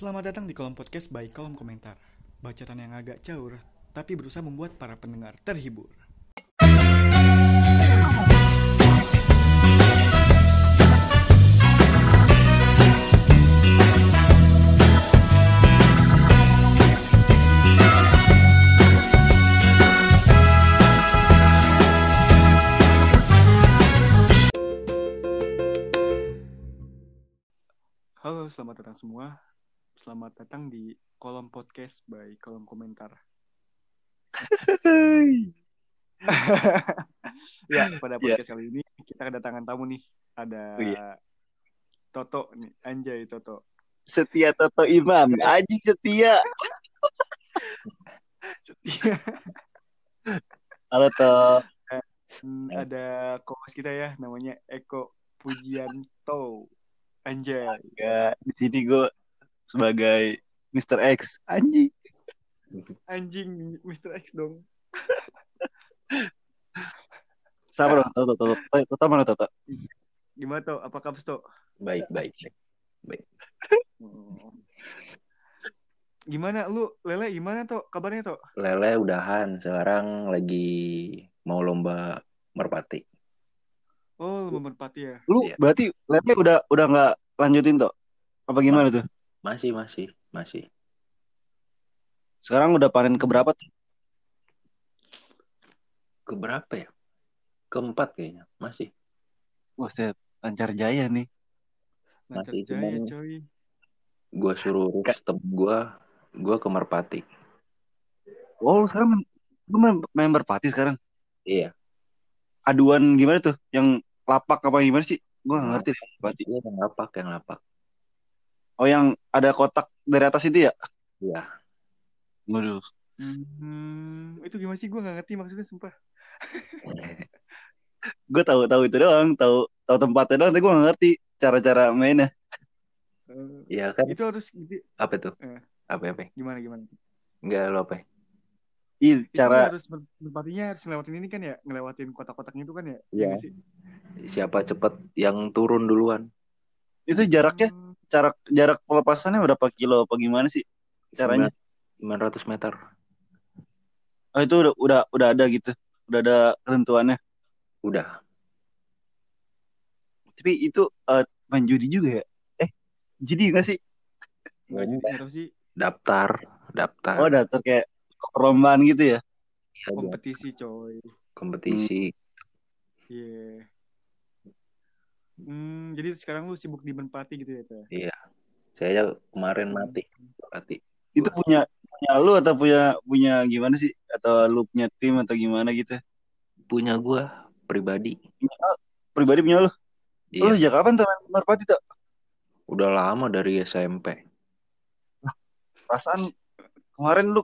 Selamat datang di kolom podcast by kolom komentar. Bacotan yang agak caur, tapi berusaha membuat para pendengar terhibur. Halo, selamat datang semua. Selamat datang di kolom podcast by kolom komentar. ya, pada podcast kali ini kita kedatangan tamu nih. Ada Oh, iya. Toto nih, Anjay Toto. Setia Toto Imam, anjing setia. Setia. Halo To. Hmm, ada co-host kita ya, namanya Eko Pujianto. Anjay. Ya, di sini gue sebagai Mr. X, anjing. Anjing Mr. X dong. Sabar dong, Toto, Toto. Toto, Toto mana Toto? Gimana tuh? Apa kabar tuh? Baik, baik. Hmm. Gimana lu Lele gimana tuh kabarnya tuh? Lele udahan, sekarang lagi mau lomba merpati. Oh, lu merpati ya. Lu Iya. berarti Lele udah udah nggak lanjutin Tok? Apa gimana tuh? Masih, masih, masih. Sekarang udah panen keberapa tuh? Keberapa ya? Keempat kayaknya, masih. Wah, set. Lancar jaya nih. Lancar Masih, jaya cuman- coy. Gua suruh temen gua, gua ke merpati. Oh, lu sekarang lu main, main merpati sekarang? Iya, Aduan gimana tuh? Yang lapak apa gimana sih? Gue nggak ngerti deh merpati. iya yang lapak, yang lapak. Oh, yang ada kotak dari atas itu ya? Iya, Waduh. Hmm, itu gimana sih? Gue gak ngerti maksudnya, sumpah. Gue tahu tahu itu doang, tahu tahu tempatnya doang, tapi gue nggak ngerti cara-cara mainnya. Eh, Iya kan? itu harus gitu. Apa tuh? Eh. Apa apa? Gimana gimana? Enggak lo apa? Ih, Itu cara harus merpatinya harus ngelewatin ini kan ya, ngelewatin kotak-kotaknya itu kan ya. Iya. sih? Siapa cepet yang turun duluan? itu jaraknya Hmm, jarak jarak pelepasannya berapa kilo apa gimana sih caranya? 900 meter. Oh itu udah udah udah ada gitu, udah ada ketentuannya. Udah. Tapi itu eh, main judi juga ya? Eh, judi nggak sih? nggak jadi, nggak tahu sih Daftar, daftar. Oh daftar kayak perlombaan gitu ya? Iya, buat kompetisi coy. kompetisi. Iya. Hmm, jadi sekarang lu sibuk di merpati gitu ya, Teh? Iya. Saya kemarin mati. Berarti Itu punya punya lu atau punya punya gimana sih? Atau lu punya tim atau gimana gitu? punya gua pribadi. Pribadi punya lu? Lu Iya, sejak kapan tuh main merpati tuh? udah lama dari SMP. Perasaan kemarin lu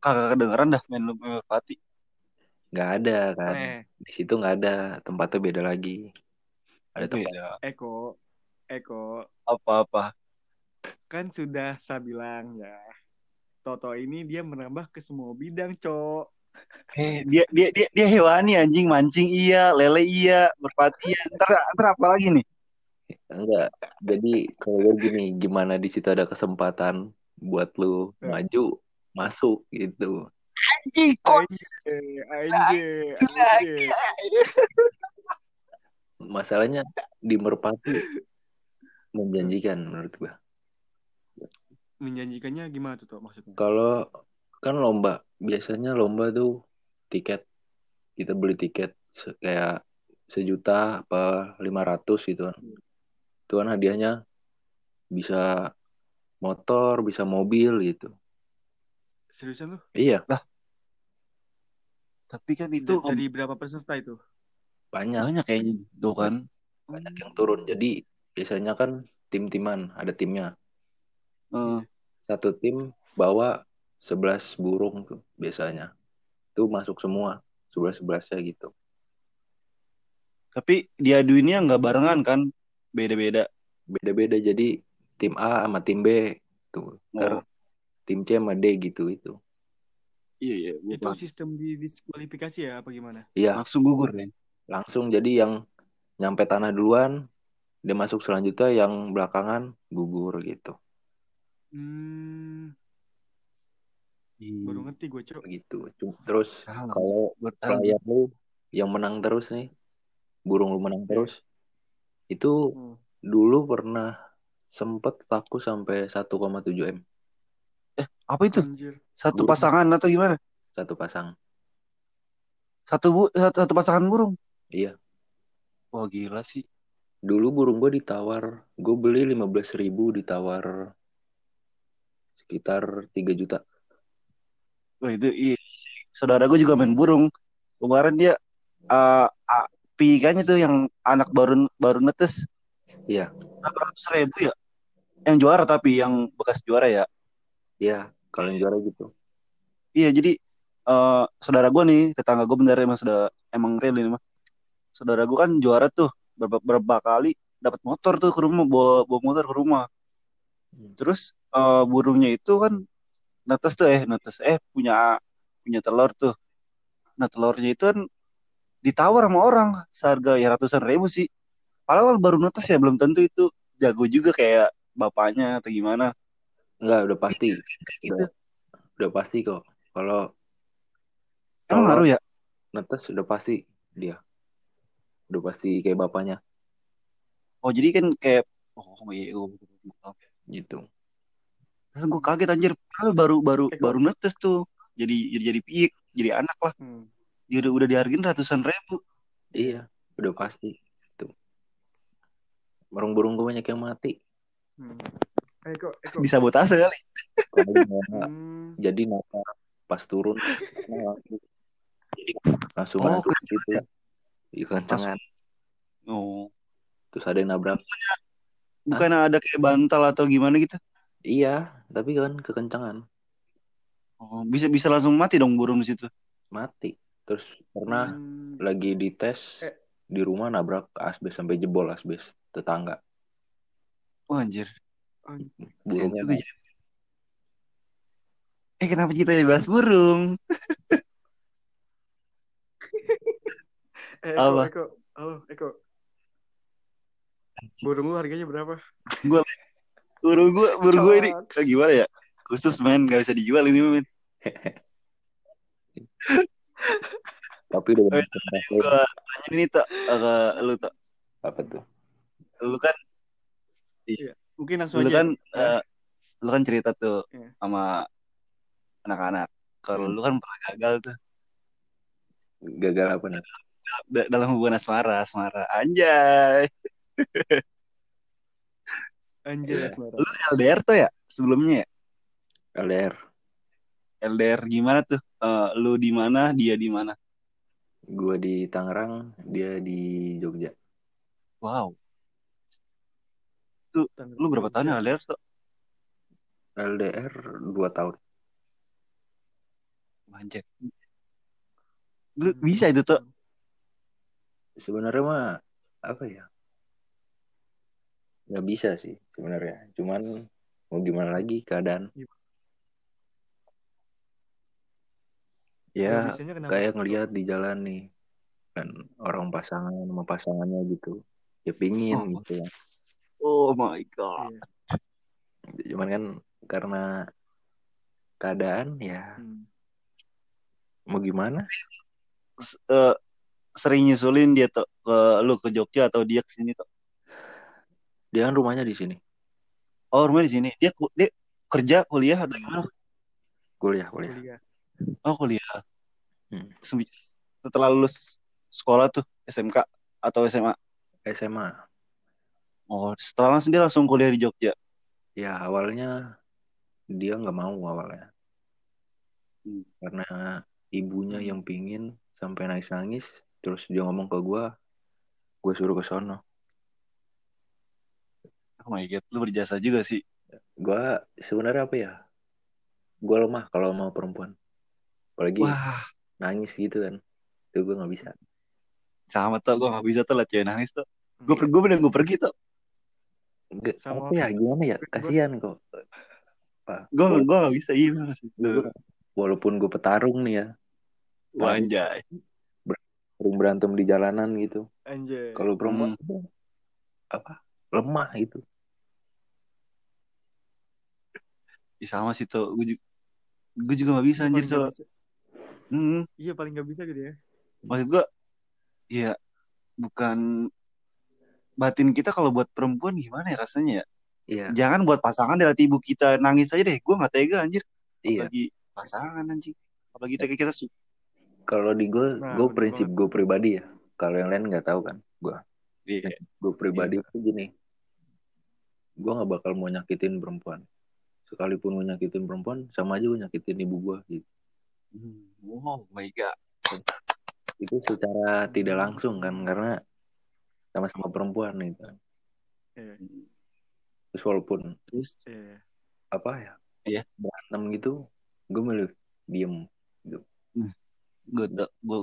kagak kedengeran dah main lu merpati. Nggak ada kan. Eh, Di situ nggak ada. Tempatnya beda lagi. Ada tempat. Beda. Eko, Eko, Apa-apa. kan sudah saya bilang ya. Toto ini dia menambah ke semua bidang, Cok. Eh, dia dia dia dia hewani anjing mancing iya, lele iya, merpati iya. Ntar, ntar apa lagi nih? Enggak. Jadi kalau gini, gimana di situ ada kesempatan buat lu Eh. maju, masuk gitu. Anjing anjay, lagi. anjay. Masalahnya di Merpati menjanjikan menurut gua. Menjanjikannya gimana tuh, maksudnya? Kalau kan lomba, biasanya lomba tuh tiket kita beli tiket se- kayak sejuta apa 500 gitu kan. Itu kan hadiahnya bisa motor, bisa mobil gitu. Seriusan lu? Iya, Tapi kan itu Da- Dari berapa peserta itu? Banyak banyak kayaknya tuh kan. banyak yang turun. Jadi biasanya kan tim-timan, ada timnya. Eh, Satu tim bawa 11 burung tuh biasanya. Itu masuk semua, 11-11-nya gitu. tapi diaduinnya nggak barengan kan? Beda-beda. beda-beda jadi tim A sama tim B tuh Oh. tim C sama D gitu itu Iya iya. Itu sistem di diskualifikasi ya apa gimana? iya Langsung gugur kan? Langsung jadi yang nyampe tanah duluan dia masuk selanjutnya yang belakangan gugur gitu Hmm, baru ngerti gue cok. gitu terus kalau klien lu yang menang terus nih burung lu menang terus itu Hmm. dulu pernah sempet laku sampai 1,7 m Apa itu? Anjir. Satu Burung. pasangan atau gimana? satu pasang Satu bu satu, satu pasangan burung. Iya Wah gila sih. dulu burung gue ditawar gue beli 15.000 ribu ditawar sekitar 3 juta Wah itu iya. Saudara gue juga main burung. Kemarin dia eh uh, kayaknya tuh yang anak baru baru netes iya ratus ribu ya? Yang juara tapi yang bekas juara ya. iya kalau yang juara gitu Iya jadi eh saudara gue nih tetangga gue bener emang sudah emang real ini mah. Saudara gue kan juara tuh berapa berapa kali dapat motor tuh ke rumah bawa bawa motor ke rumah. Hmm. Terus eh, burungnya itu kan netes tuh eh netes eh punya punya telur tuh. Nah telurnya itu kan ditawar sama orang seharga ya ratusan ribu sih. Padahal baru netes ya belum tentu itu jago juga kayak bapaknya atau gimana. Enggak udah pasti gitu. udah, udah pasti kok kalau Emang kalau ngaruh ya? netes udah pasti dia udah pasti kayak bapaknya Oh jadi kan kayak oh iya oh, betul, betul. gitu Terus gue kaget anjir, baru baru Eh, baru netes tuh. Jadi jadi jadi piik, jadi anak lah. Hmm. Dia udah udah dihargain ratusan ribu. iya udah pasti tuh burung-burung gue banyak yang mati Hmm. Eko, Eko. Disabotase kali. Kalau nggak, Hmm. jadi napa pas turun langsung jadi langsung Oh, gitu ya? Iya, kencangan Oh, terus ada yang nabrak bukan ada kayak bantal atau gimana gitu. iya tapi kan kekencangan Oh, bisa bisa langsung mati dong burung di situ. mati terus pernah Hmm. lagi dites Eh. di rumah nabrak asbes sampai jebol asbes tetangga Oh, anjir. Burungnya ya. Eh kenapa kita bahas burung? Eh, Eko, Apa? Eko. Halo, Eko. Burung lu harganya berapa? Burung gue burung gue ini eh, gimana ya? Khusus men, gak bisa dijual ini men. tapi udah Oh, banyak Gue tanya ini tak ke lu tak. apa tuh Lu kan Mungkin langsung lu aja. kan eh, lu kan cerita tuh Iya. sama anak-anak. Kalau Hmm. lu kan pernah gagal tuh gagal apa nih dalam hubungan asmara, asmara. Anjay. Anjir, Iya. asmara. Lu LDR tuh ya sebelumnya ya? LDR LDR gimana tuh? Eh, lu di mana, dia di mana? gue di Tangerang dia di Jogja Wow. Lu berapa tahun ya LDR tuh? LDR 2 tahun Anjir. Lu bisa itu tuh. Sebenarnya mah apa ya nggak bisa sih sebenarnya cuman mau gimana lagi keadaan Iya. ya kayak ngelihat di jalan nih kan orang pasangan sama pasangannya gitu ya pingin Oh. gitu ya. Oh my god. Iya. cuman kan karena keadaan ya Hmm. mau gimana eh, sering nyusulin dia tuh ke lu ke Jogja atau dia ke sini tuh. dia kan rumahnya di sini Oh, rumah di sini. Dia dia kerja, kuliah atau gimana? kuliah kuliah Kuliah. Oh, kuliah. Hmm. Setelah lulus sekolah tuh SMK atau SMA. SMA Oh, setelah langsung dia langsung kuliah di Jogja. ya awalnya dia nggak mau awalnya Hmm. karena ibunya yang pingin sampai nangis nangis terus dia ngomong ke gua gue suruh ke sono Oh my god, lu berjasa juga sih. gua sebenarnya apa ya gua lemah kalau mau perempuan apalagi Wah, nangis gitu kan itu gue nggak bisa sama tuh gue gak bisa tuh lah cewek nangis tuh. Gue Iya. gue bener gue pergi tuh. Nggak- Sama apa ya gimana ya kasihan kok Pak, Gue gue gak bisa iya sih. walaupun gue petarung nih ya Wah, anjay. Sering berantem di jalanan gitu Anjir. kalau perempuan Hmm. apa lemah gitu Ya sama sih tuh. Gue juga, gue juga gak bisa Iya, anjir paling so. nggak bisa. Hmm, Iya paling nggak bisa gitu ya. maksud gue, ya bukan batin kita kalau buat perempuan gimana ya rasanya ya? Iya, Jangan buat pasangan dari ibu kita nangis aja deh. Gue gak tega anjir. iya. Apalagi pasangan anjing. Apalagi kita kita su- Kalau di gue, Nah, gue prinsip gue pribadi ya. Kalau yang lain nggak tahu kan, gue. Iya. Gue pribadi itu gini. Gue nggak bakal mau nyakitin perempuan. Sekalipun mau nyakitin perempuan, sama aja gue nyakitin ibu gue. Gitu. Oh my god. Itu secara tidak langsung kan, karena sama-sama perempuan gitu. Iya. Terus walaupun Terus Iya. apa ya, Iya. berantem gitu, gue milih diem. Gue gue gue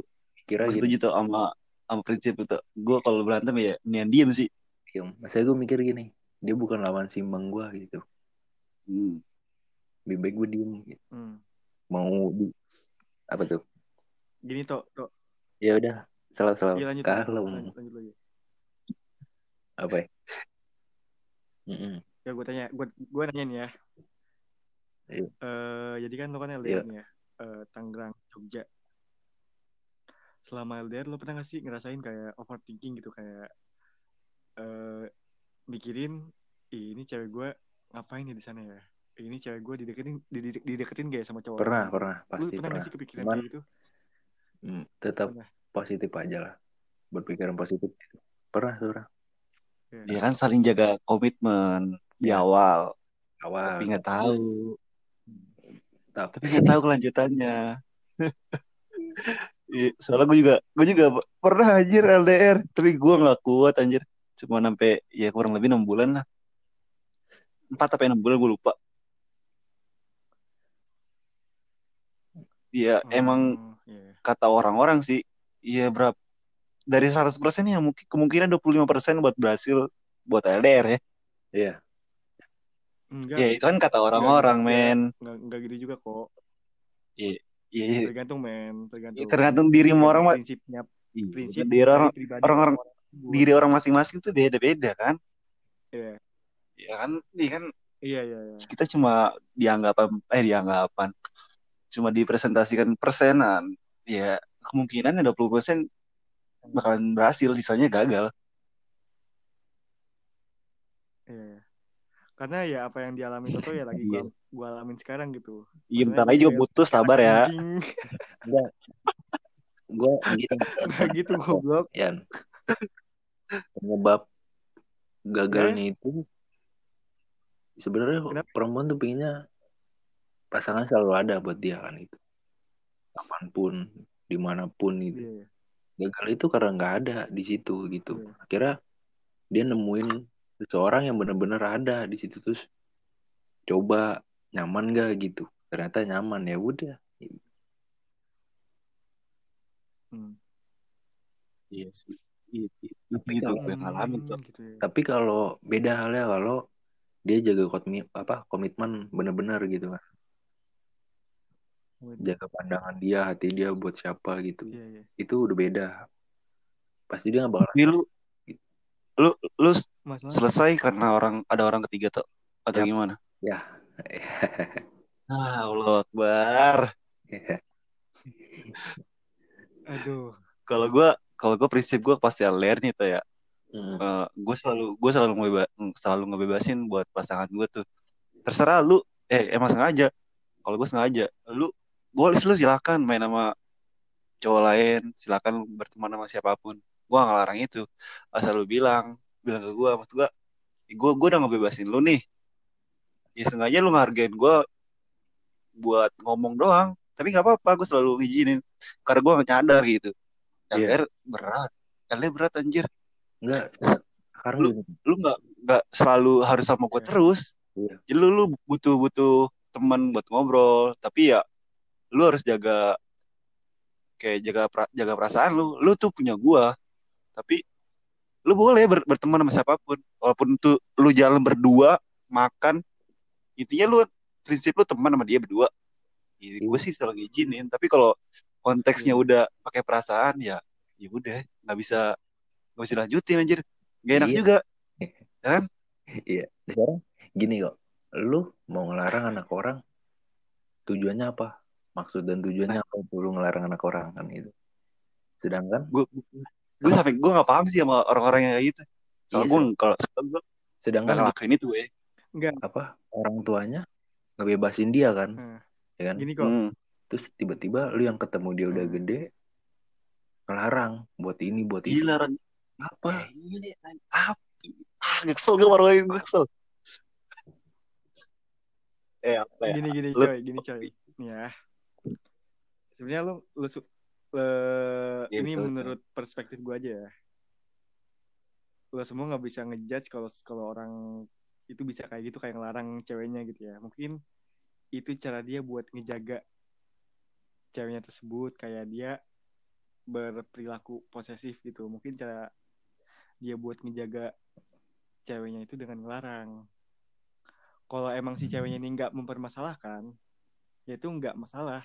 Kira gitu, setuju tuh sama sama prinsip itu. Gue kalau berantem ya nian diem sih. diem. Maksudnya gue mikir gini, dia bukan lawan simbang gue gitu. Hmm. Lebih baik gue diem. Gitu. Hmm. Mau di apa tuh? Gini toh, toh. Ya udah, salah salah. Iya lanjut. Kalem. Lanjut, lanjut lagi. Apa ya? Mm-mm. Ya gue tanya, gue gue nanya nih ya. Iya. Eh, jadi kan lo kan LDR nih ya, Eh, Tangerang, Jogja. Selama LDR lo pernah gak sih ngerasain kayak overthinking gitu kayak eh mikirin "Ih, ini cewek gue ngapain ya di sana ya? Ini cewek gue dideketin didek- dideketin gak ya sama cowok Pernah, lain?" pernah, Lu pasti pernah pernah. gak sih kepikiran Cuman gitu? mm, tetap Pernah. positif aja lah. Berpikiran positif. Pernah, pernah. Ya kan saling jaga komitmen di Ya. awal. Awal. Tapi nggak tahu. Tapi Tapi nggak tahu kelanjutannya. Iya, Soalnya gue juga gue juga pernah anjir LDR, tapi gue nggak kuat anjir. Cuma sampai ya kurang lebih enam bulan lah. Empat sampai enam bulan gue lupa. Iya emang Oh, iya. kata orang-orang sih, iya berapa dari 100% ya mungkin kemungkinan 25% buat berhasil buat LDR ya. Iya, Enggak, Ya itu kan kata orang-orang, men. enggak, enggak gitu juga kok. Iya, iya. Tergantung men, tergantung. Ya, tergantung diri orang, prinsipnya, Iya, prinsip diri orang orang-orang diri orang masing-masing tuh beda-beda kan. Iya, Ya kan, ini kan iya, iya. iya. kita cuma dianggapan eh dianggapan cuma dipresentasikan persenan. Ya kemungkinan 20% bakalan berhasil, sisanya gagal. Iya, iya. Karena ya apa yang dialami Toto ya lagi gua, Iya. gua alamin sekarang gitu. Iya, bentar gua lagi juga putus, sabar ya. enggak. Gue gini, Nggak gitu goblok. Yan. Penyebab gagalnya itu sebenarnya Kenapa? perempuan tuh pinginnya pasangan selalu ada buat dia kan itu. Kapan pun, di mana pun Iya, gitu. iya. Gagal itu karena nggak ada di situ gitu. Iya. Akhirnya dia nemuin seseorang yang benar-benar ada di situ terus coba nyaman gak gitu. Ternyata nyaman ya udah. Hmm. Iya sih. Iya, iya. Tapi Itu kalau- gue ngalamin tuh. Gitu ya. Tapi kalau beda halnya kalau dia jaga komitmen apa komitmen bener-bener gitu kan. Jaga pandangan dia, hati dia buat siapa gitu. Iya, iya. Itu udah beda. Pasti dia nggak bakal Tapi lu lu lu Masalah selesai karena orang ada orang ketiga tuh atau Yap. gimana? ya. Ah, Allah Akbar. aduh. Kalau gue kalau gue prinsip gue pasti LDR nih tuh ya. Mm. gue selalu gue selalu ngeba, selalu ngebebasin buat pasangan gue tuh. Terserah lu eh emang sengaja. Kalau gue sengaja, lu boleh lu silakan main sama cowok lain, silakan berteman sama siapa pun. Gue gak ngelarang itu. Asal lu bilang, bilang ke gue, maksud gue, gue gue udah ngebebasin lu nih. Ya sengaja lu ngehargain gue buat ngomong doang. Tapi nggak apa-apa, gue selalu ngizinin. Karena gue nyadar gitu. Iya. LDR berat. LDR berat anjir. Enggak. Sekarang gini. Lu nggak nggak selalu harus sama gue Iya. terus. Iya. Jadi lu, lu butuh butuh teman buat ngobrol. Tapi ya lu harus jaga kayak jaga pra- jaga perasaan lu. Lu tuh punya gua. Tapi lu boleh ber- berteman sama siapa pun. Walaupun tuh lu jalan berdua, makan, intinya lu prinsip lu teman sama dia berdua. Ya, gue sih selalu ngizinin. Tapi kalau konteksnya udah pakai perasaan ya ya udah nggak bisa nggak bisa lanjutin anjir. Gak enak Iya. juga. Iya. Sekarang gini kok. lu mau ngelarang anak orang tujuannya apa maksud dan tujuannya apa untuk lu ngelarang anak orang kan gitu sedangkan gue gue sampai gue nggak paham sih sama orang-orang yang kayak gitu soalnya Iya, gue kalau gue sedangkan ngelakuin itu ya Enggak. apa orang tuanya ngebebasin dia kan Nah, ya kan gini kok. hmm. terus tiba-tiba lu yang ketemu dia udah Hmm. gede ngelarang buat ini buat itu gila Ran apa Eh, ini api ah kesel gue baru gue kesel eh apa ya Gini gini coy, gini coy. Nih ya. Sebenarnya lu lu su- le- Iya, ini betul, menurut perspektif gua aja ya. Lo semua nggak bisa ngejudge kalau kalau orang itu bisa kayak gitu kayak ngelarang ceweknya gitu ya. Mungkin itu cara dia buat ngejaga ceweknya tersebut kayak dia berperilaku posesif gitu. Mungkin cara dia buat ngejaga ceweknya itu dengan ngelarang. Kalau emang si ceweknya ini nggak mempermasalahkan, ya itu nggak masalah.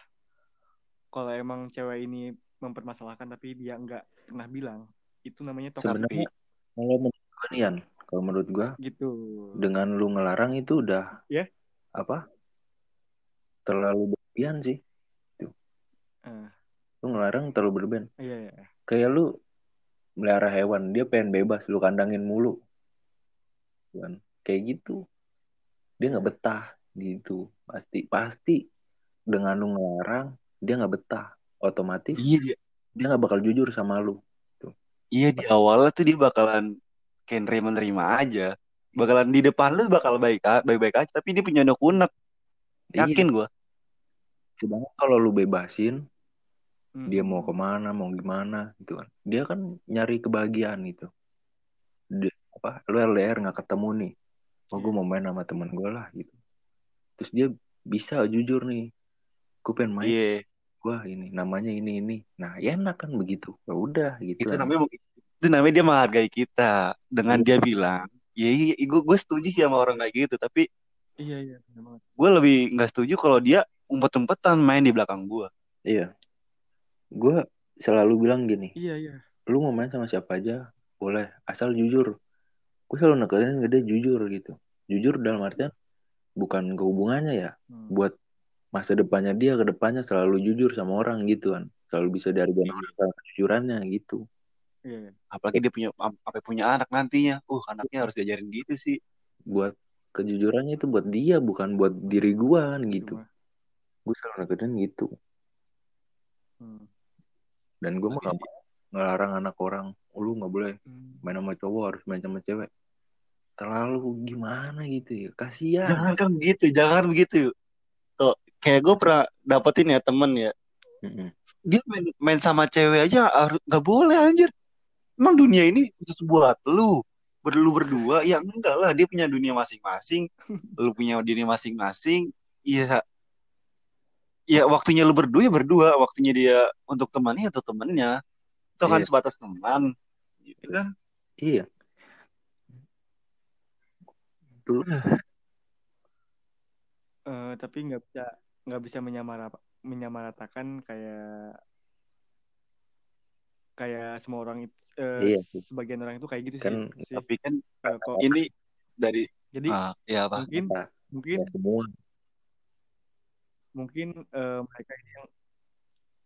Kalau emang cewek ini mempermasalahkan tapi dia nggak pernah bilang, itu namanya toxic sebenarnya kalau menurut Yan, kalau menurut gua gitu. dengan lu ngelarang itu udah Ya. apa? Terlalu berlebihan sih. Eh, lu ngelarang terlalu berlebihan. Iya, iya. kayak lu melihara hewan dia pengen bebas lu kandangin mulu. Kan? Kayak gitu. Dia nggak betah gitu. Pasti pasti dengan lu ngelarang dia nggak betah otomatis iya dia dia nggak bakal jujur sama lu. Iya di awalnya tuh dia bakalan kayak nerima nerima aja. Bakalan di depan lu bakal baik baik baik aja tapi dia punya unek unek. Iya. yakin gue sedangkan kalau lu bebasin Hmm. dia mau ke mana mau gimana gitu kan. Dia kan nyari kebahagiaan gitu dia, apa lu LDR nggak ketemu nih. Oh gue mau main sama teman gue lah gitu. Terus dia bisa jujur nih. Gue pengen main. Iya wah ini namanya ini ini. Nah ya enak kan begitu. Ya udah gitu itu namanya itu namanya dia menghargai kita. Dengan dia bilang ya iya gue gue setuju sih sama orang kayak gitu tapi Iya, iya, gue lebih nggak setuju kalau dia umpet-umpetan main di belakang gue iya. Gue selalu bilang gini Iya, iya. lu mau main sama siapa aja boleh. Asal jujur. Gue selalu nekenin ke dia jujur gitu. Jujur dalam artian bukan ke hubungannya ya Hmm. buat masa depannya dia ke depannya selalu jujur sama orang gitu kan. Selalu bisa dihargai orang sama kejujurannya gitu. Iya, iya. apalagi dia punya apa punya anak nantinya. Uh anaknya harus diajarin gitu sih. Buat kejujurannya itu buat dia bukan buat diri gua kan Itu gitu. Gue selalu nekenin gitu. Hmm. dan gue mah Tapi- gak mau ngelarang anak orang "Oh, lu nggak boleh Hmm. main sama cowok harus main sama cewek. Terlalu gimana gitu ya? Kasihan. Jangan kan begitu jangan begitu tuh kayak gue pernah dapetin ya temen ya. Mm-mm. dia main, main sama cewek aja harus nggak boleh anjir. Emang dunia ini khusus buat lu. Berlu berdua ya enggak lah dia punya dunia masing-masing. Lu punya dunia masing-masing. Iya ya waktunya lu berdua ya berdua. Waktunya dia untuk temannya atau temennya. Itu kan Iya. sebatas teman. Gitu kan. Iya. Dulu Eh, tapi nggak bisa nggak bisa menyamara menyamaratakan kayak kayak semua orang itu eh, Iya sih. sebagian orang itu kayak gitu Kan, sih, tapi kan Eh, kok. ini dari jadi ah, ya apa mungkin Apa? mungkin ya semua. mungkin eh, mereka ini yang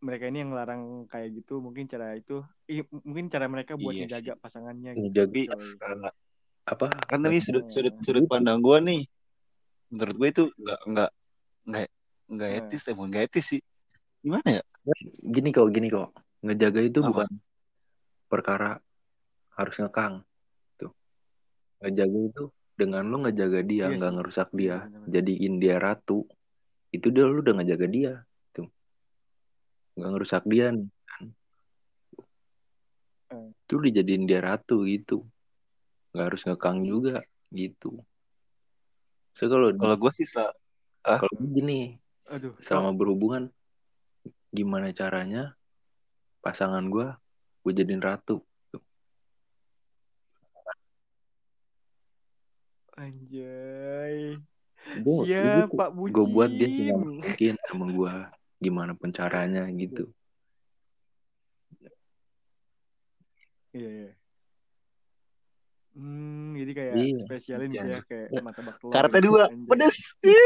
mereka ini yang larang kayak gitu mungkin cara itu ih, mungkin cara mereka buat Iya ngejaga pasangannya gitu. Coy. eh, apa? kan tadi sudut sudut sudut pandang gue nih menurut gue itu nggak nggak nggak nggak Hmm. etis emang nggak etis sih gimana ya gini kok gini kok ngejaga itu Apa? bukan perkara harus ngekang tuh ngejaga itu dengan lu ngejaga dia Iya nggak sih. ngerusak Iya, dia benar-benar. jadiin dia ratu itu dia lu udah ngejaga dia tuh nggak ngerusak dia nih kan Eh. itu dijadiin dia ratu gitu nggak harus ngekang juga gitu so kalau kalau gue sih sa- kalau gini aduh. Selama berhubungan gimana caranya pasangan gue gue jadiin ratu anjay. Gue siap pak bucin. gue buat dia senyaman mungkin sama gue gimana pun caranya gitu. Iya iya Hmm, jadi kayak Iya. spesialin gitu ya kayak Ya. martabak telur. Karate gitu. dua, pedes.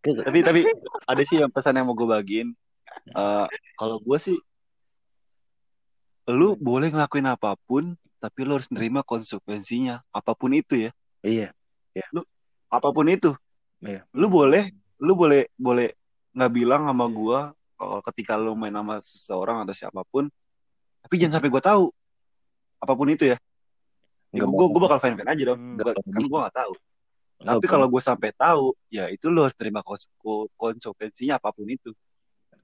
Tapi tapi ada sih yang pesan yang mau gue bagiin. Eh, kalau gue sih, lu boleh ngelakuin apa pun, tapi lu harus nerima konsekuensinya, apa pun itu ya, iya apa pun itu. Iya. Lu boleh, lu boleh boleh nggak bilang sama Iya. gue kalau ketika lu main sama seseorang atau siapa pun, tapi jangan sampai gue tahu, apa pun itu ya. Ya, gue bakal- gue bakal fan fan aja dong, Hmm. Gua- kan gue nggak tahu. nggak Tapi kalau gue sampai tahu, ya itu lu harus terima kons- ko- konsekuensinya apa pun itu.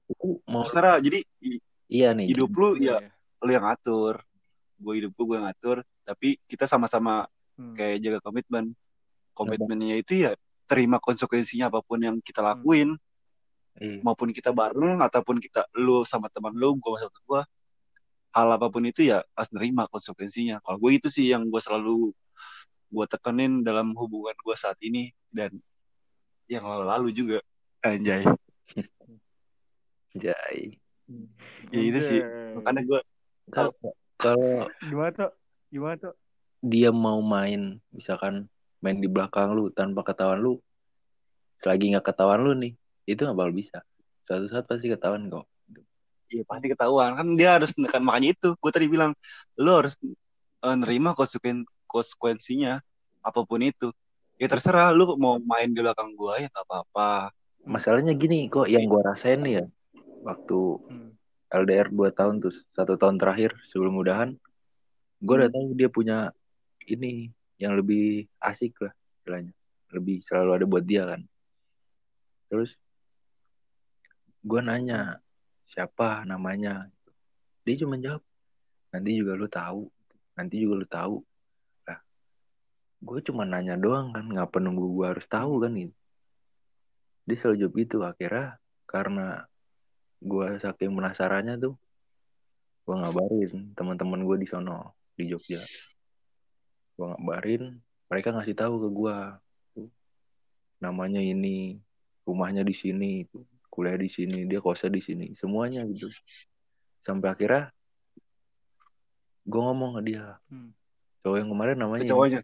Lu mau Terserah. Jadi iya nih hidup lu ya Iya. lu yang ngatur. Gue hidup gue gue yang ngatur. Tapi kita sama-sama Hmm. kayak jaga komitmen. Komitmennya itu ya terima konsekuensinya apa pun yang kita lakuin, iya. maupun kita bareng ataupun kita lu sama teman lu, gue sama teman gue. Hal apa pun itu ya harus nerima konsekuensinya. Kalau gue itu sih yang gue selalu gue tekenin dalam hubungan gue saat ini dan yang lalu-lalu juga. Anjay. Jai. Ya itu sih. Anjay. Makanya gue Kalau kalau Gimana tuh? Gimana tuh? dia mau main misalkan main di belakang lu tanpa ketahuan lu selagi nggak ketahuan lu nih itu nggak bakal bisa suatu saat pasti ketahuan kok Iya pasti ketahuan. Kan dia harus menekan makanya itu gue tadi bilang lo harus eh, nerima konsekuen konsekuensinya apa pun itu. Ya terserah lu mau main di belakang gue ya nggak apa-apa. Masalahnya gini kok yang gua rasain nih ya waktu Hmm. LDR 2 tahun tuh satu tahun terakhir sebelum mudahan gua udah tahu dia punya ini yang lebih asik lah istilahnya. Lebih selalu ada buat dia kan. Terus gua nanya siapa namanya dia cuma jawab nanti juga lu tahu nanti juga lu tahu. Lah gue cuma nanya doang kan ngapa nunggu gue harus tahu kan gitu. Dia selalu jawab gitu akhirnya karena gue saking penasarannya tuh gue ngabarin teman-teman gue di sono di Jogja. Gue ngabarin mereka ngasih tahu ke gue namanya ini rumahnya di sini kuliah di sini dia kosnya di sini semuanya gitu. Sampai akhirnya gue ngomong ke dia. Hmm. cowok yang kemarin namanya ke ini. cowoknya?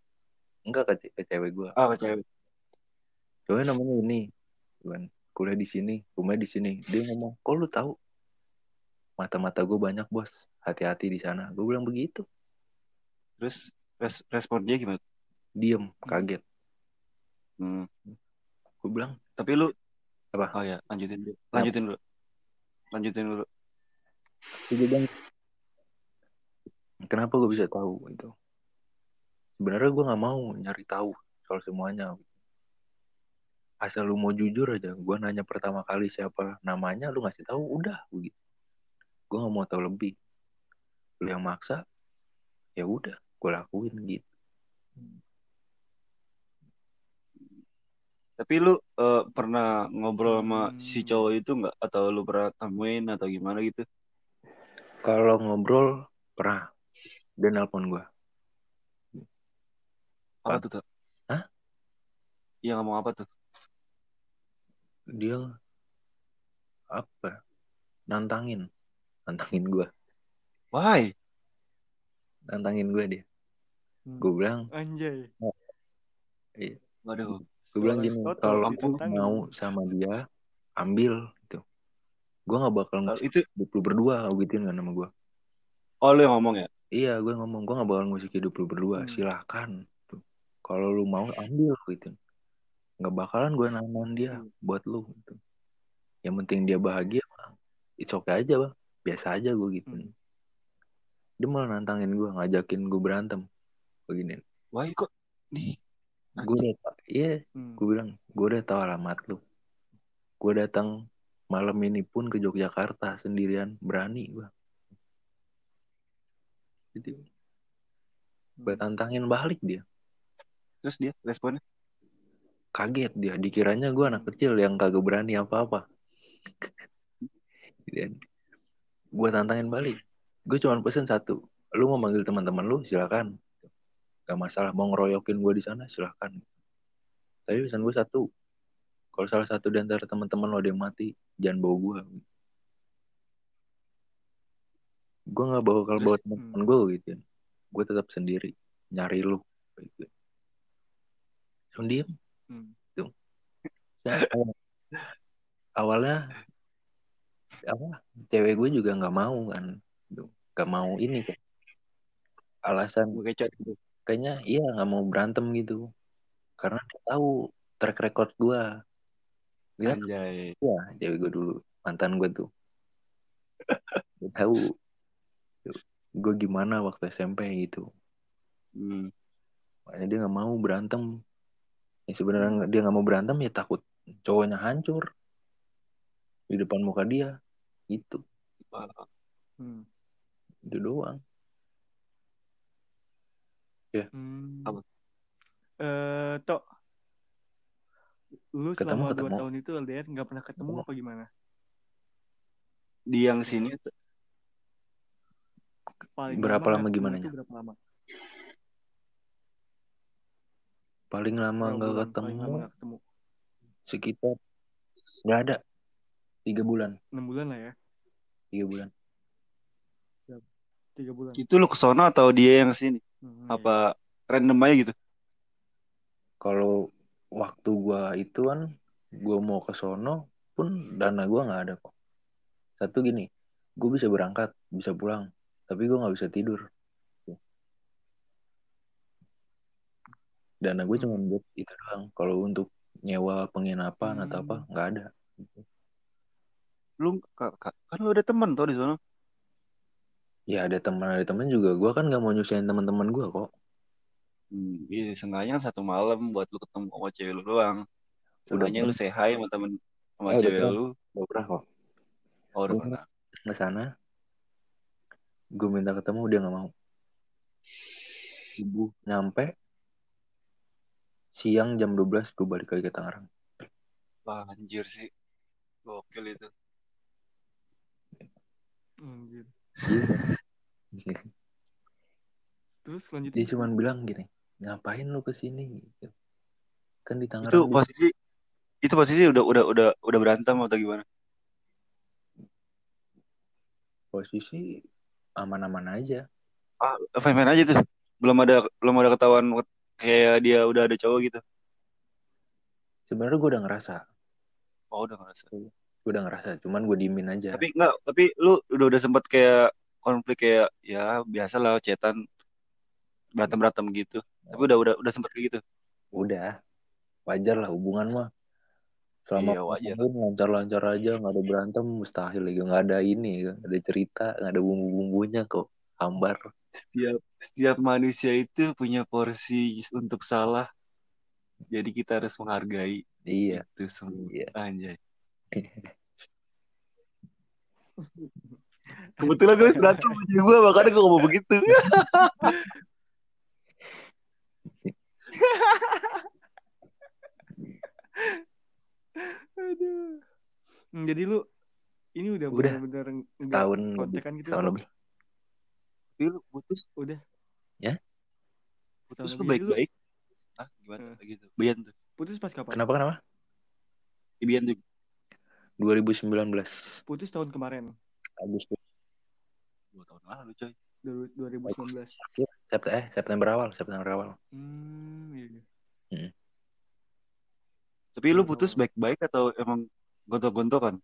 Enggak ke, ce- ke cewek gue ah ke cewek. Cowoknya namanya ini kan kuliah di sini rumahnya di sini. Dia ngomong kok lu tahu? Mata-mata gue banyak bos. Hati-hati di sana. Gue bilang begitu. Terus res- respon dia gimana? Diem kaget. Hmm. gue bilang tapi lu Apa? oh ya lanjutin dulu. Lanjutin dulu. Lanjutin dulu. Bilang, kenapa gue bisa tahu itu sebenarnya gue nggak mau nyari tahu soal semuanya. Asal lu mau jujur aja gue nanya pertama kali siapa namanya lu ngasih tahu udah begitu. Gue nggak mau tahu lebih. Lu yang maksa ya udah gue lakuin gitu tapi lu eh, pernah ngobrol sama Hmm. si cowok itu nggak? Atau lu pernah temuin atau gimana gitu? Kalau ngobrol pernah. Dia nelpon gue apa Apa? tuh tuh Hah? Iya ngomong apa tuh? Dia apa? Nantangin. Nantangin gue why? Nantangin gue dia. Hmm. gue bilang Anjay. waduh gue bilang gini kalau lu mau sama dia ambil gitu. Gue nggak bakal ngusik itu hidup lu berdua gituin kan sama gue oh lu yang ngomong ya? Iya gue ngomong. Gue nggak bakal ngusik hidup lu berdua. Hmm. silahkan tuh kalau lu mau ambil gitu nggak bakalan gue nahan dia Hmm. buat lu gitu. Yang penting dia bahagia bang it's okay aja bang. Biasa aja gue gitu Hmm. dia malah nantangin gue ngajakin gue berantem. Begini. Why kok nih gue udah iya Hmm. gue bilang gue udah tahu alamat lu. Gue datang malam ini pun ke Yogyakarta sendirian berani gue gitu gue tantangin balik dia. Terus dia responnya? Kaget dia dikiranya gue anak kecil yang kagak berani apa-apa. Dan gue tantangin balik. Gue cuma pesen satu lu mau manggil teman-teman lu? Silakan gak masalah mau ngeroyokin gue di sana silakan tapi pesan gue satu kalau salah satu di antara teman-teman lo ada yang mati jangan bawa gue gue nggak bawa kalau bawa teman-teman gue gitu gue tetap sendiri nyari lu gitu. langsung diem Hmm. ya, awal- awalnya apa cewek gue juga nggak mau kan Gitu. nggak mau ini kan alasan Gue kecot gitu. Kayaknya iya nggak mau berantem gitu. Karena dia tahu track record gue Anjay. ya cewek gue dulu mantan gue tuh. Dia tahu gue gimana waktu SMP gitu. Hmm. makanya dia nggak mau berantem. Ya sebenarnya dia nggak mau berantem ya takut cowoknya hancur di depan muka dia. Gitu. Hmm. itu doang Hmm. Apa? Eh, Tok. Lu Ketemu, selama dua ketemu. tahun itu LDR nggak pernah ketemu Ketemu. apa gimana? Di yang sini Paling Berapa lama lama gimana ya? Berapa lama? paling lama nggak ketemu Paling lama nggak ketemu. sekitar nggak ada tiga bulan Enam bulan lah ya. tiga bulan Tiga bulan. itu lu ke sono atau dia yang sini? Hmm, Apa random aja gitu? kalau waktu gua itu kan gua mau ke sono pun dana gua nggak ada kok satu gini gue bisa berangkat bisa pulang tapi gua nggak bisa tidur dana gue cuma buat itu doang kalau untuk nyewa penginapan atau apa Hmm. nggak ada Lu ka- kan lu ada teman tuh di sono. Ya ada teman ada teman juga gua kan nggak mau nyusahin teman-teman gua kok Hmm, iya, kan satu malam buat lu ketemu sama cewek lu doang. Pernah. lu say hi sama temen sama Eh, cewek lu. udah pernah kok Oh, udah pernah. ke sana gue minta ketemu dia nggak mau subuh nyampe siang jam 12 gue balik lagi ke Tangerang Wah, anjir sih. Gokil itu. Anjir. Iya. Terus lanjutin. dia cuma bilang gini ngapain lu ke sini gitu. kan di Itu Tangerang dia- posisi itu posisi udah udah udah udah berantem atau gimana? posisi aman-aman aja Ah, fine-fine aja tuh. Belum ada belum ada ketahuan kayak dia udah ada cowok gitu. sebenarnya gue udah ngerasa Oh, udah ngerasa. Gue udah ngerasa cuman gue diemin aja Tapi enggak, tapi lu udah udah sempet kayak konflik kayak ya biasa lah cetan berantem berantem gitu. Tapi udah udah udah sempet kayak gitu. udah wajar lah hubungan mah selama Iya, wajar. lancar-lancar aja nggak ada berantem mustahil lagi nggak ada ini nggak ada cerita nggak ada bumbu-bumbunya kok hambar Setiap setiap manusia itu punya porsi untuk salah. Jadi kita harus menghargai iya itu semua. iya Anjay. Kebetulan gue berantem sama gue makanya gue ngomong begitu. Aduh. Jadi lu ini udah Udah, setahun lebih kontekan gitu setahun Tok? lebih Tapi lu putus, udah Ya? putus lu. Jadi baik-baik. Ah, gimana Hmm. gitu. Bian tuh. putus pas kapan kenapa kenapa Bian tuh 2019 putus tahun kemarin Agustus dua tahun lalu coy. du- 2019 September eh September awal September awal hmm iya, iya. Tapi lu putus baik-baik atau emang gontok-gontokan?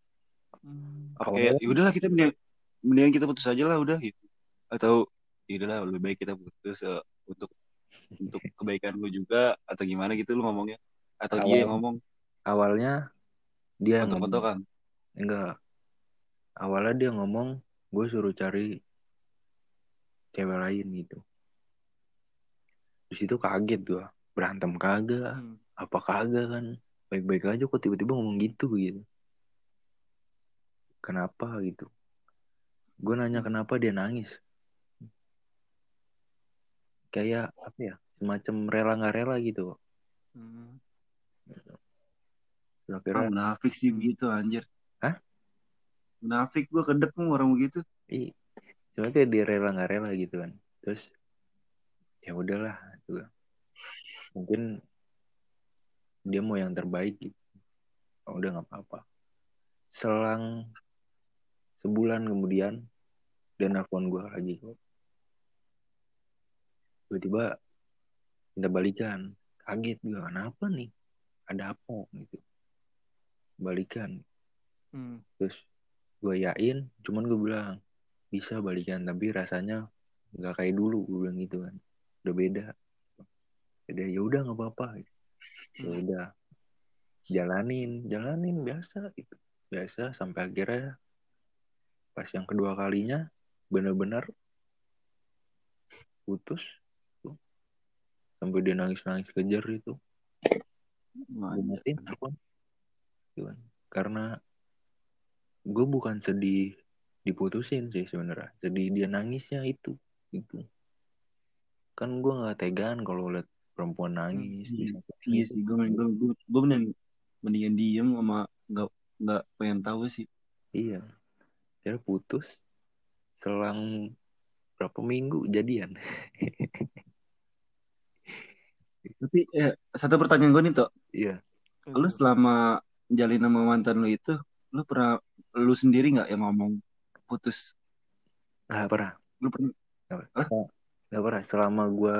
Hmm. Apa Awalnya- kayak ya udahlah kita mendingan, mendingan kita putus aja lah udah gitu. Atau ya udahlah lebih baik kita putus eh, untuk untuk kebaikan lu juga atau gimana gitu lu ngomongnya? Atau dia yang ngomong awalnya dia yang ngomong gontok-gontokan? enggak. Awalnya dia ngomong gue suruh cari cewek lain gitu. Di situ kaget gue berantem kagak Hmm. apa kagak kan. Baik-baik aja kok tiba-tiba ngomong gitu gitu. Kenapa? gitu. Gue nanya kenapa? Dia nangis. Kayak apa ya semacam rela nggak rela gitu Hmm. Ah, akhirnya munafik sih begitu anjir. Hah? Munafik gua kedek mau orang begitu. Iya. Cuma kayak dia rela nggak rela gitu kan. Terus ya udahlah gitu. Mungkin dia mau yang terbaik gitu. Oh, udah nggak apa-apa. Selang sebulan kemudian dia nelfon gue lagi kok. tiba-tiba minta balikan kaget gue kenapa nih ada apa gitu balikan Hmm. terus gue yain cuman gue bilang bisa balikan tapi rasanya nggak kayak dulu gue bilang gitu kan udah beda beda ya udah nggak apa-apa gitu. ya Hmm. udah jalanin jalanin biasa gitu biasa sampai akhirnya pas yang kedua kalinya bener-bener putus tuh. sampai dia nangis-nangis kejar itu matiin apa Gitu kan. karena gue bukan sedih diputusin sih sebenarnya. Sedih dia nangisnya itu itu kan gue nggak tegaan kalau liat perempuan nangis iya. disakitin Iya sih, gue gue gue gue mending mendingan diem sama nggak nggak pengen tahu sih. iya. Kira putus selang berapa minggu jadian. Tapi eh, satu pertanyaan gue nih toh, iya. Lu selama jalin sama mantan lu itu, lu pernah lu sendiri nggak yang ngomong putus? nggak pernah Lu pernah? nggak Hah? pernah nggak pernah selama gue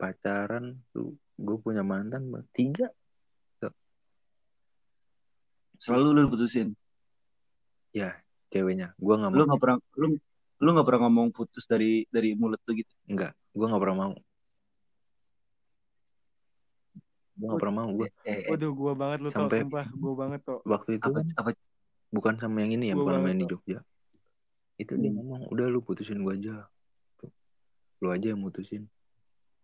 pacaran tuh gue punya mantan tiga Selalu lu putusin. ya ceweknya gue nggak Lu nggak pernah lu lu nggak pernah ngomong putus dari dari mulut lu gitu. nggak gue nggak pernah mau gue nggak pernah mau gue Eh, eh, eh, Waduh, gua banget lu tau, Sampai- sumpah, gua banget tau. waktu itu apa kan apa bukan sama yang ini ya Gua bukan sama yang di tuh. Jogja itu dia Hmm. ngomong udah lu putusin gue aja Tuh. lu aja yang mutusin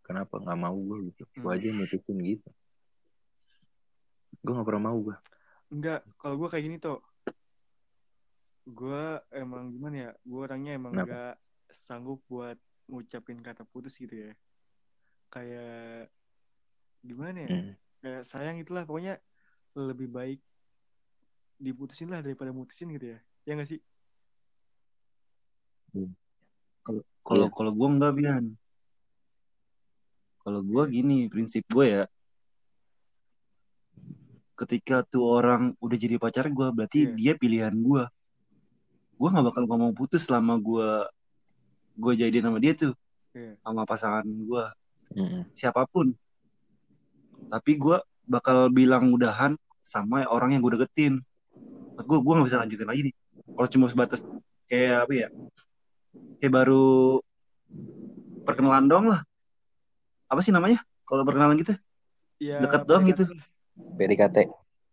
kenapa nggak mau gue gitu lu Hmm. aja yang mutusin gitu gue nggak pernah mau gue Enggak, kalau gua kayak gini tuh. Gua emang gimana ya? Gua orangnya emang Kenapa? enggak sanggup buat ngucapin kata putus gitu ya. Kayak gimana ya? Hmm. Kayak sayang itulah pokoknya lebih baik diputusin lah daripada mutusin gitu ya. Ya nggak sih? kalau kalau Iya. kalau gue enggak bian. Kalau gue gini prinsip gue ya. Ketika tuh orang udah jadi pacar gue, berarti Iya. dia pilihan gue. Gue nggak bakal ngomong putus selama gue gue jadian sama dia tuh, Iya. sama pasangan gue, Mm-mm. siapa pun. Tapi gue bakal bilang udahan sama orang yang gue deketin. Maksud gue, gue nggak bisa lanjutin lagi nih. Kalau cuma sebatas kayak apa ya? Kayak baru perkenalan doang lah. Apa sih namanya? Kalau perkenalan gitu? Ya, Deket doang PDKT gitu. PDKT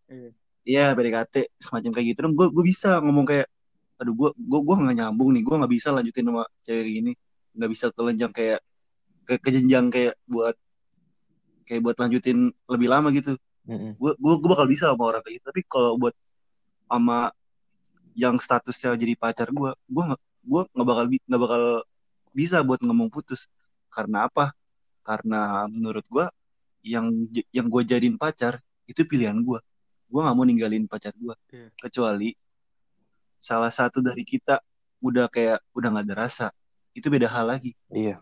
Iya. Iya, PDKT semacam kayak gitu dong. Gue gue bisa ngomong kayak, aduh gue gue gue nggak nyambung nih. Gue nggak bisa lanjutin sama cewek gini. Nggak bisa kelenjang kayak ke kejenjang kayak buat kayak buat lanjutin lebih lama gitu. Gue gue gue bakal bisa sama orang kayak gitu. Tapi kalau buat sama yang statusnya jadi pacar gue, gue nggak gue nggak bakal nggak bakal bisa buat ngomong putus. Karena apa? Karena menurut gue yang yang gue jadiin pacar itu pilihan gue. Gue nggak mau ninggalin pacar gue. Iya. Kecuali salah satu dari kita udah kayak udah nggak ada rasa. Itu beda hal lagi. iya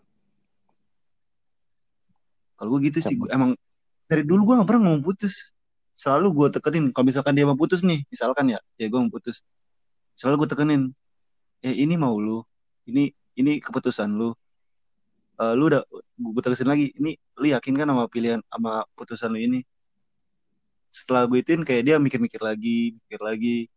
Kalau gue gitu sih, gua, emang dari dulu gue gak pernah ngomong putus. Selalu gue tekenin, kalau misalkan dia mau putus nih, misalkan ya, ya gue mau putus. Selalu gue tekenin, eh ini mau lu, ini ini keputusan lu. Eh, lu udah, gue tekesin lagi, ini lu yakin kan sama pilihan, sama putusan lu ini. Setelah gue ituin kayak dia mikir-mikir lagi, mikir lagi.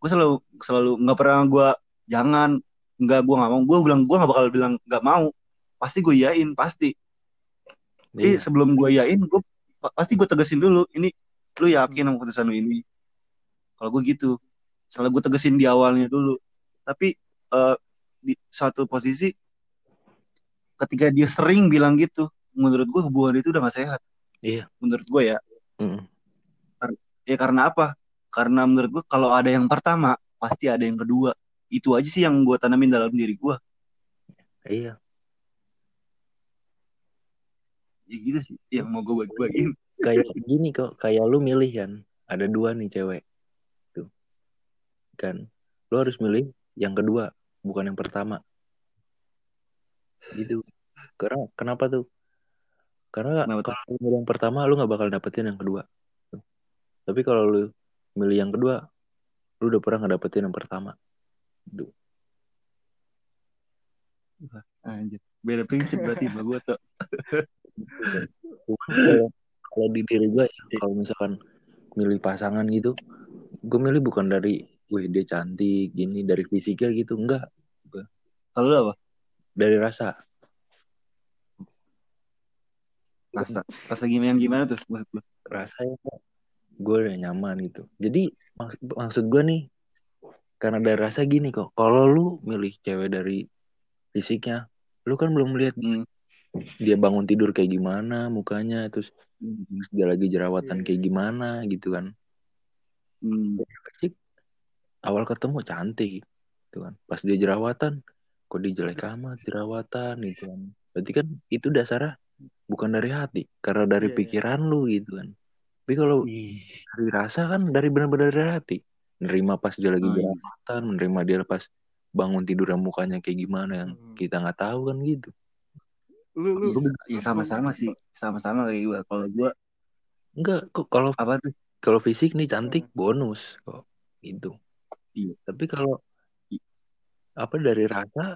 Gue selalu selalu nggak pernah gue jangan, nggak gue nggak mau. Gue bilang gue nggak bakal bilang nggak mau. Pasti gue yain, pasti. Tapi iya sebelum gue yain, gue pasti gue tegesin dulu. Ini lu yakin sama keputusan lu ini? Kalau gue gitu, selalu gue tegesin di awalnya dulu. Tapi eh, di satu posisi, ketika dia sering bilang gitu, menurut gue hubungan itu udah gak sehat. Iya. Menurut gue ya. Mm-mm. Ya karena apa? Karena menurut gue kalau ada yang pertama, pasti ada yang kedua. Itu aja sih yang gue tanamin dalam diri gue. iya Ya gitu sih, yang mau gue bagi-bagiin. kayak gini kok kayak lu milih kan ada dua nih cewek tuh kan lu harus milih yang kedua bukan yang pertama gitu karena kenapa tuh karena Kenapa tuh? kalau lu milih yang pertama lu nggak bakal dapetin yang kedua Tuh. tapi kalau lu milih yang kedua lu udah pernah ngedapetin yang pertama gitu Anjir. Beda prinsip berarti sama gue tuh. Cuman kalau di diri gue ya kalau misalkan milih pasangan gitu gue milih bukan dari wih dia cantik gini dari fisiknya gitu enggak Kalau apa? dari rasa Rasa. Rasa gimana gimana tuh maksud lu? rasanya gue udah nyaman gitu jadi maks- maksud gue nih karena dari rasa gini kok kalau lu milih cewek dari fisiknya lu kan belum lihat Hmm. Dia bangun tidur kayak gimana mukanya terus Hmm. dia lagi jerawatan Iya. kayak gimana gitu kan Hmm. awal ketemu cantik gitu kan pas dia jerawatan kok dia jelek amat jerawatan gitu kan berarti kan itu dasarnya bukan dari hati karena dari Iya, iya. pikiran lu gitu kan tapi kalau Ih. dari rasa kan dari benar-benar dari hati menerima pas dia lagi Oh, iya. jerawatan menerima dia pas bangun tidur mukanya kayak gimana yang Hmm. kita nggak tahu kan gitu Lu lu Iya, iya sama-sama sih, sama-sama kayak gue. Kalau gue enggak kok kalau apa tuh? kalau fisik nih cantik bonus kok gitu Iya. tapi kalau I- apa dari rasa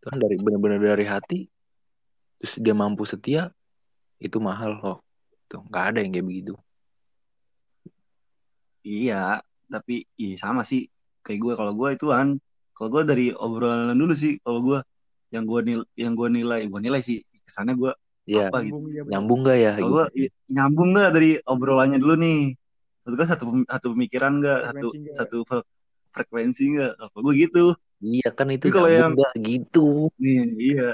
kan dari benar-benar dari hati terus dia mampu setia itu mahal kok tuh nggak ada yang kayak begitu Iya, tapi iya sama sih kayak gue. Kalau gue itu kan, kalau gue dari obrolan dulu sih. Kalau gue yang gue nilai, yang gue nilai, gue nilai sih kesannya gue ya apa gitu. nyambung ya, nggak ya Kalau gitu gue nyambung nggak dari obrolannya dulu nih? Maksud gue satu satu pemikiran nggak, satu nggak? satu fre- frekuensi nggak? Kalau gue gitu. iya kan itu kalau yang- nggak gitu Nih, iya.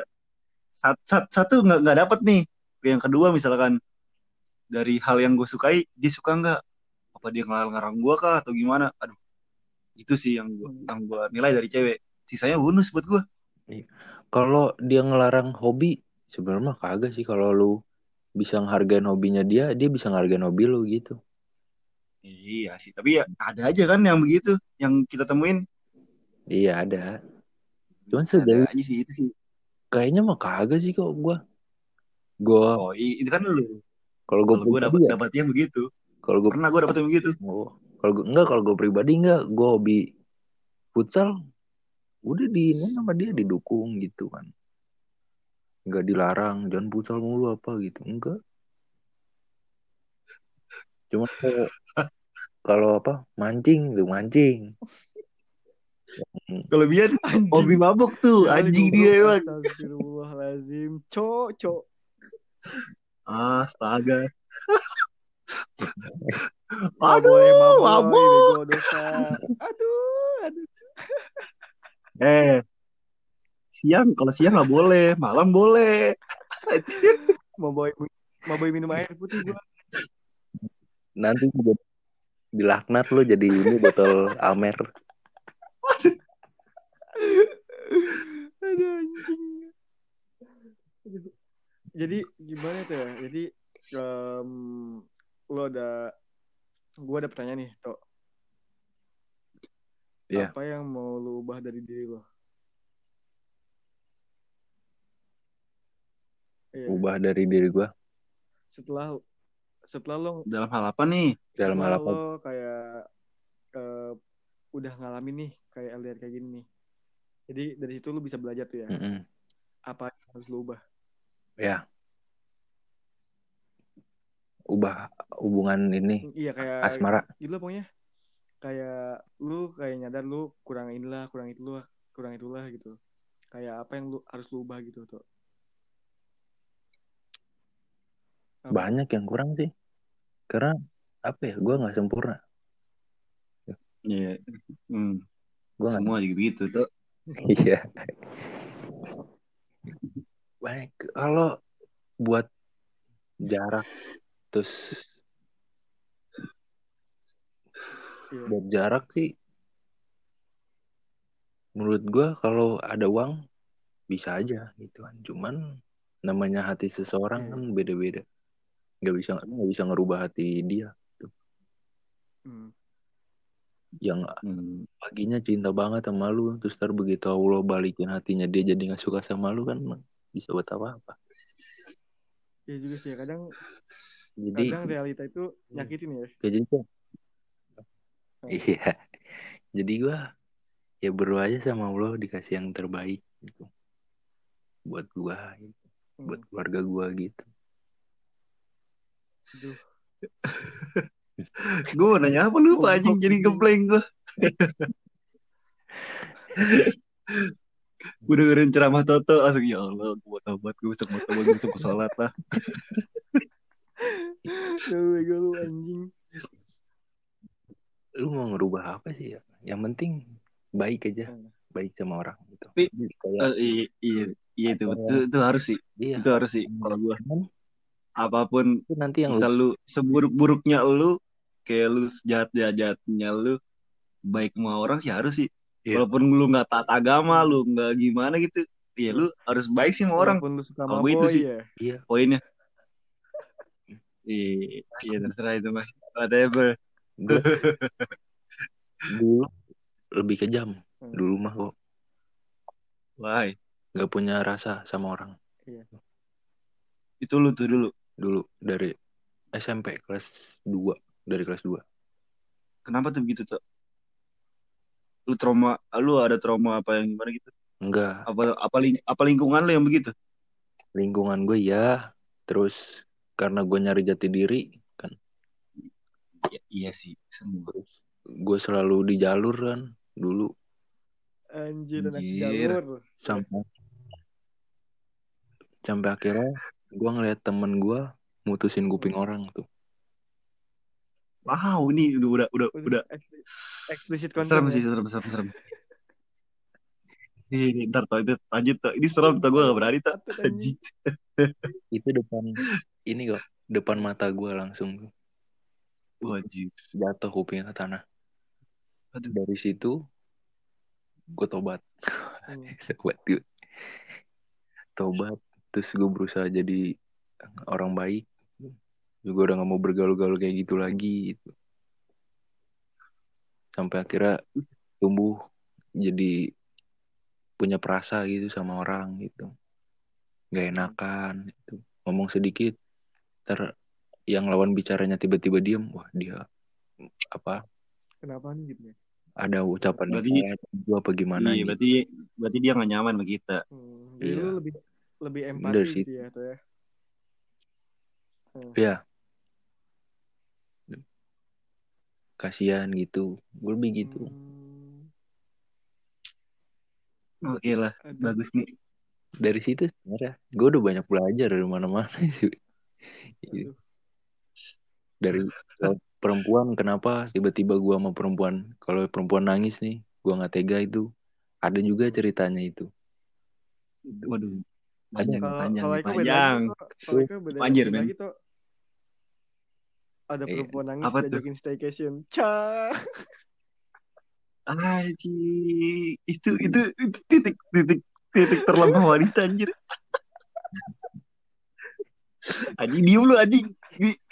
Sat, sat- satu nggak nggak dapet nih. Yang kedua misalkan dari hal yang gue sukai, dia suka nggak? Apa dia ngelarang-ngarang gue kah atau gimana? Aduh, itu sih yang gue Hmm. yang gue nilai dari cewek. Sisanya bonus buat gue. Kalau dia ngelarang hobi sebenarnya mah kagak sih kalau lu bisa ngehargain hobinya dia dia bisa ngehargain hobi lu gitu Iya sih, tapi ya ada aja kan yang begitu, yang kita temuin. iya ada cuman Ada aja sih itu sih. kayaknya mah kagak sih kok gua gua Oh, itu kan lu. kalau gua Kalau gue dapat ya dapatnya begitu. kalau gua Pernah gue dapet yang begitu. oh, kalau gua enggak kalau gua pribadi enggak gua hobi futsal udah di ini sama dia didukung gitu kan enggak dilarang jangan futsal mulu apa gitu enggak cuma kalau kalau apa mancing tuh mancing Kelebihan Anjing. hobi mabuk tuh, Kali anjing dia emang. Astagfirullahaladzim. Cok, cok. Ah, astaga. Nggak Aduh, dosa. Aduh, aduh. Eh, siang kalau siang nggak boleh, malam boleh. Mau boy, mau boy minum air putih gua. nanti juga dilaknat lo jadi ini botol Amer Aduh anjing. Jadi gimana tuh ya? Jadi em, lo ada gua ada pertanyaan nih, Tok. Iya. Apa yang mau lo ubah dari diri lo? Iya. ubah dari diri gua Setelah setelah lo Dalam hal apa nih? dalam hal apa lo kayak eh, udah ngalamin nih kayak LDR kayak gini nih. Jadi dari situ lo bisa belajar tuh ya. Mm-mm. Apa yang harus lo ubah? ya ubah hubungan ini Iya kayak asmara gitu lah pokoknya kayak lu kayak nyadar lu kurang inilah kurang itu lah kurang itulah gitu kayak apa yang lu harus lu ubah gitu tuh Apa? banyak yang kurang sih karena apa ya gua nggak sempurna Iya. Hmm, gua semua juga begitu tuh. iya baik kalau buat jarak terus Buat jarak sih menurut gua kalau ada uang bisa aja gitu kan cuman namanya hati seseorang Iya. kan beda-beda nggak bisa nggak bisa ngerubah hati dia Hmm. yang Hmm. paginya cinta banget sama lu terus ntar begitu Allah balikin hatinya dia jadi nggak suka sama lu kan bisa buat apa apa Iya juga sih ya. kadang jadi kadang realita itu nyakitin ya kayak gitu iya jadi gua ya berdoa aja sama Allah dikasih yang terbaik gitu buat gua gitu. Hmm. buat keluarga gua gitu. Gue mau nanya apa lupa Oh, anjing jadi anjing. ngeblank gue. gue dengerin ceramah Toto langsung ya Allah gue mau tobat gue besok mau tobat gue besok sholat lah Aduh, gue lu anjing. Lu mau ngerubah apa sih ya? Yang penting baik aja Hmm. baik sama orang gitu. Tapi, kayak Eh, iya iya iya itu itu, itu harus sih. Iya. Itu harus sih kalau Cuman apa pun itu nanti yang misal lu seburuk-buruknya lu kayak lu sejahat-jahatnya lu baik sama orang sih harus sih. Iya. walaupun lu nggak taat agama lu nggak gimana gitu ya lu harus baik sih sama orang. Walaupun lu suka Kalau sama itu sih. ya. iya. Poinnya. Iya iya terserah itu mah whatever dulu lebih kejam. Hmm. dulu mah kok. Why? Nggak punya rasa sama orang. Itu lu tuh dulu? Dulu dari SMP kelas 2 dari kelas 2 kenapa tuh begitu tuh lu trauma lu ada trauma apa yang gimana gitu? Enggak apa apa ling- apa lingkungan lu yang begitu? Lingkungan gue ya terus karena gue nyari jati diri Ya, iya sih semua terus gue selalu di jalur kan dulu. Anjir, anak Anjir. jalur. sampai sampai akhirnya gue ngeliat temen gue mutusin kuping orang tuh. Wow ini udah udah udah, udah Ekspli- Eksplisit serem konten sih ya. serem serem. Serem ini ntar tau itu lanjut tuh ini serem tuh gue gak berani tuh anjing. Itu depan ini kok depan mata gue langsung tuh wajib jatuh kupingnya ke tanah Aduh. dari situ gue tobat Hmm. tobat gue tobat terus gue berusaha jadi orang baik juga udah gak mau bergaul-gaul kayak gitu lagi gitu. sampai akhirnya tumbuh jadi punya perasa gitu sama orang gitu nggak enakan gitu. ngomong sedikit ter yang lawan bicaranya tiba-tiba diem wah dia apa Kenapa nih gitu ya? ada ucapan yang Berarti- gua apa gimana iya gitu. berarti berarti dia gak nyaman sama kita Hmm, jadi Iya. lu lebih lebih empati Dari gitu ya, tuh ya. ya kasihan gitu gue lebih gitu Hmm, oke lah aduh. bagus nih dari situ sebenarnya gue udah banyak belajar dari mana-mana sih Aduh. Dari kalau perempuan kenapa tiba-tiba gua sama perempuan kalau perempuan nangis nih gua nggak tega itu ada juga ceritanya itu waduh panjang Kalau panjang beda panjang lagi, Tok. Kalau itu beda Anjir, lagi, men. Ada Iya. perempuan nangis Apa diajakin staycation. Cah. Aji, itu itu itu titik titik titik terlemah wanita anjir. Anjing diem lu anjing.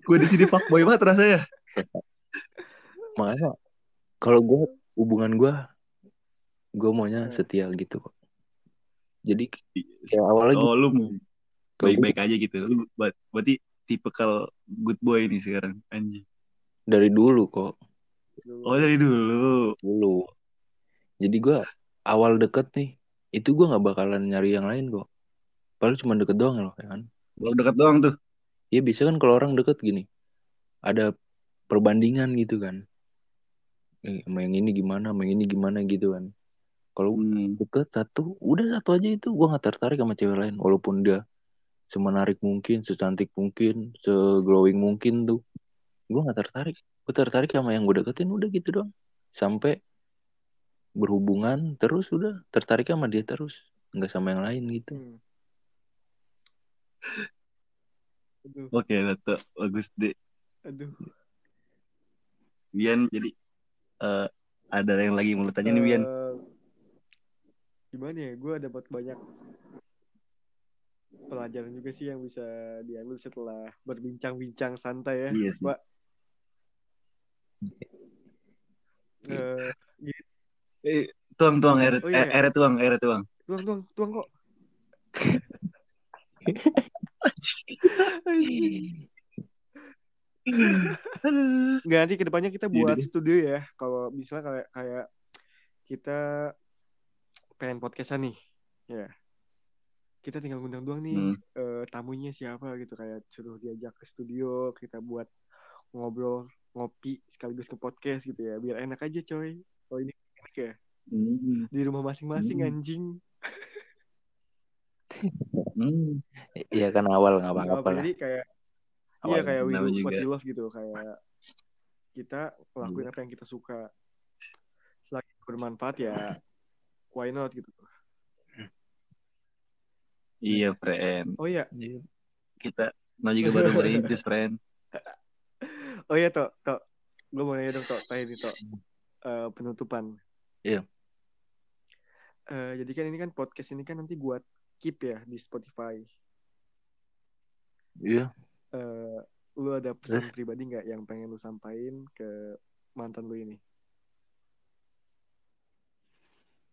Gue di sini fuckboy banget rasanya. makanya kalau gua hubungan gua gua maunya Hmm. setia gitu kok jadi kayak awalnya gitu Oh lu mau kalau gua baik-baik aja gitu. Lu ber- berarti tipikal good boy nih sekarang anjing. dari dulu kok Oh dari dulu. dulu jadi gua awal deket nih itu gua nggak bakalan nyari yang lain kok padahal cuma deket doang loh ya kan? Baru dekat doang tuh. ya bisa kan kalau orang deket gini ada perbandingan gitu kan. Nih, sama yang ini gimana sama yang ini gimana gitu kan. Kalau Hmm. deket satu udah satu aja itu gua nggak tertarik sama cewek lain. Walaupun dia semenarik mungkin secantik mungkin seglowing mungkin tuh gua nggak tertarik. Gue tertarik sama yang gue deketin udah gitu doang. Sampai berhubungan terus udah tertarik sama dia terus nggak sama yang lain gitu. Hmm. Aduh, Oke, Tato. bagus deh. aduh. Bian jadi eh, ada yang lagi mau tanya nih Bian. Eh, gimana ya? Gue dapat banyak pelajaran juga sih yang bisa diambil setelah berbincang-bincang santai ya, Iya sih. Pak. Eh, Eh, tuang tuang air Oh, iya. eh, air tuang air tuang. tuang, tuang, tuang kok. Nggak, nanti ke depannya kita Iya buat deh. studio ya. Kalau misalnya kayak kayak kita pengen podcastan nih ya kita tinggal ngundang doang nih Hmm. eh, tamunya siapa gitu kayak suruh diajak ke studio kita buat ngobrol ngopi sekaligus ke podcast gitu ya biar enak aja coy oh ini enak ya Hmm. di rumah masing-masing Hmm. anjing Hmm. Iya kan awal nggak Nggak apa-apa apa, lah. jadi kayak Awal iya kayak we do what we love gitu kayak kita ngelakuin apa yang kita suka selagi bermanfaat ya why not gitu Iya, friend. oh iya Iya. Kita nah juga baru merintis, friend. oh iya tok tok gue mau nanya dong tok tanya nih tok Eh, penutupan Iya. Eh, jadi kan ini kan podcast ini kan nanti buat keep ya di Spotify Iya. Eh, lu ada pesan pribadi nggak yang pengen lu sampaikan ke mantan lu ini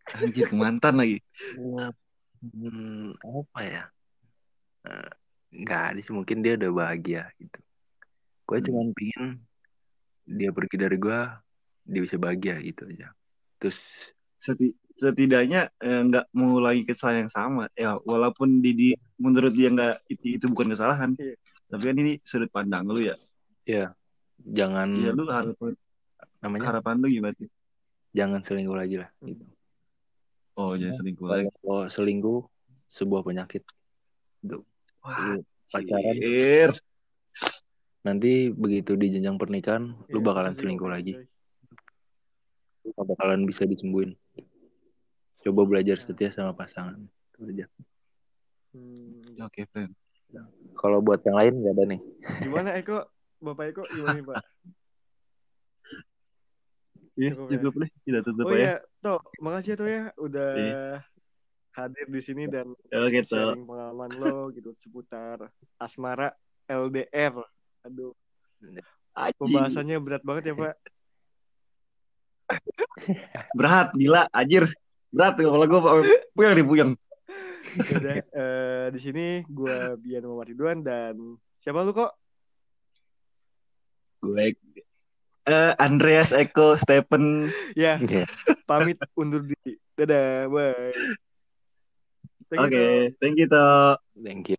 Anjir, mantan lagi. Hmm, apa ya? Eh, Nggak ada sih, mungkin dia udah bahagia gitu. Gue Hmm. cuma pingin dia pergi dari gue, dia bisa bahagia gitu aja. Terus Seti- setidaknya eh, nggak mengulangi kesalahan yang sama. Ya, walaupun Didi menurut dia nggak itu, itu bukan kesalahan. Iya. Tapi kan ini sudut pandang lu ya. jangan Iya, lu harapan namanya harapan lu gimana? sih? jangan selingkuh lagi lah. Gitu. Oh, jangan selingkuh lagi. Kalau selingkuh sebuah penyakit. Gitu. Wah, Lu pacaran nanti begitu di jenjang pernikahan lu Iya, bakalan selingkuh lagi. Lu bakalan bisa disembuhin. Coba belajar setia sama pasangan. Itu aja. Hmm, Oke, friend. Kalau buat yang lain nggak ada nih. gimana Eko Bapak Eko gimana nih Pak Iya, Cukup ya. deh. Kita tutup oh aja. iya Tok makasih ya Tok ya udah Iya. hadir di sini dan Oke, tuh. sharing pengalaman lo gitu seputar asmara LDR. Aduh, Anjing. pembahasannya berat banget ya Pak. Berat, gila, anjir. Berat kepala gue puyeng nih, puyeng. Udah di sini gue Bian Muhammad Ridwan dan siapa lu kok? Gue eh, Andreas Eko Stephen Ya, Iya. pamit undur diri. Dadah, bye. Thank you, Oke, Tok. thank you, Tok. Thank you.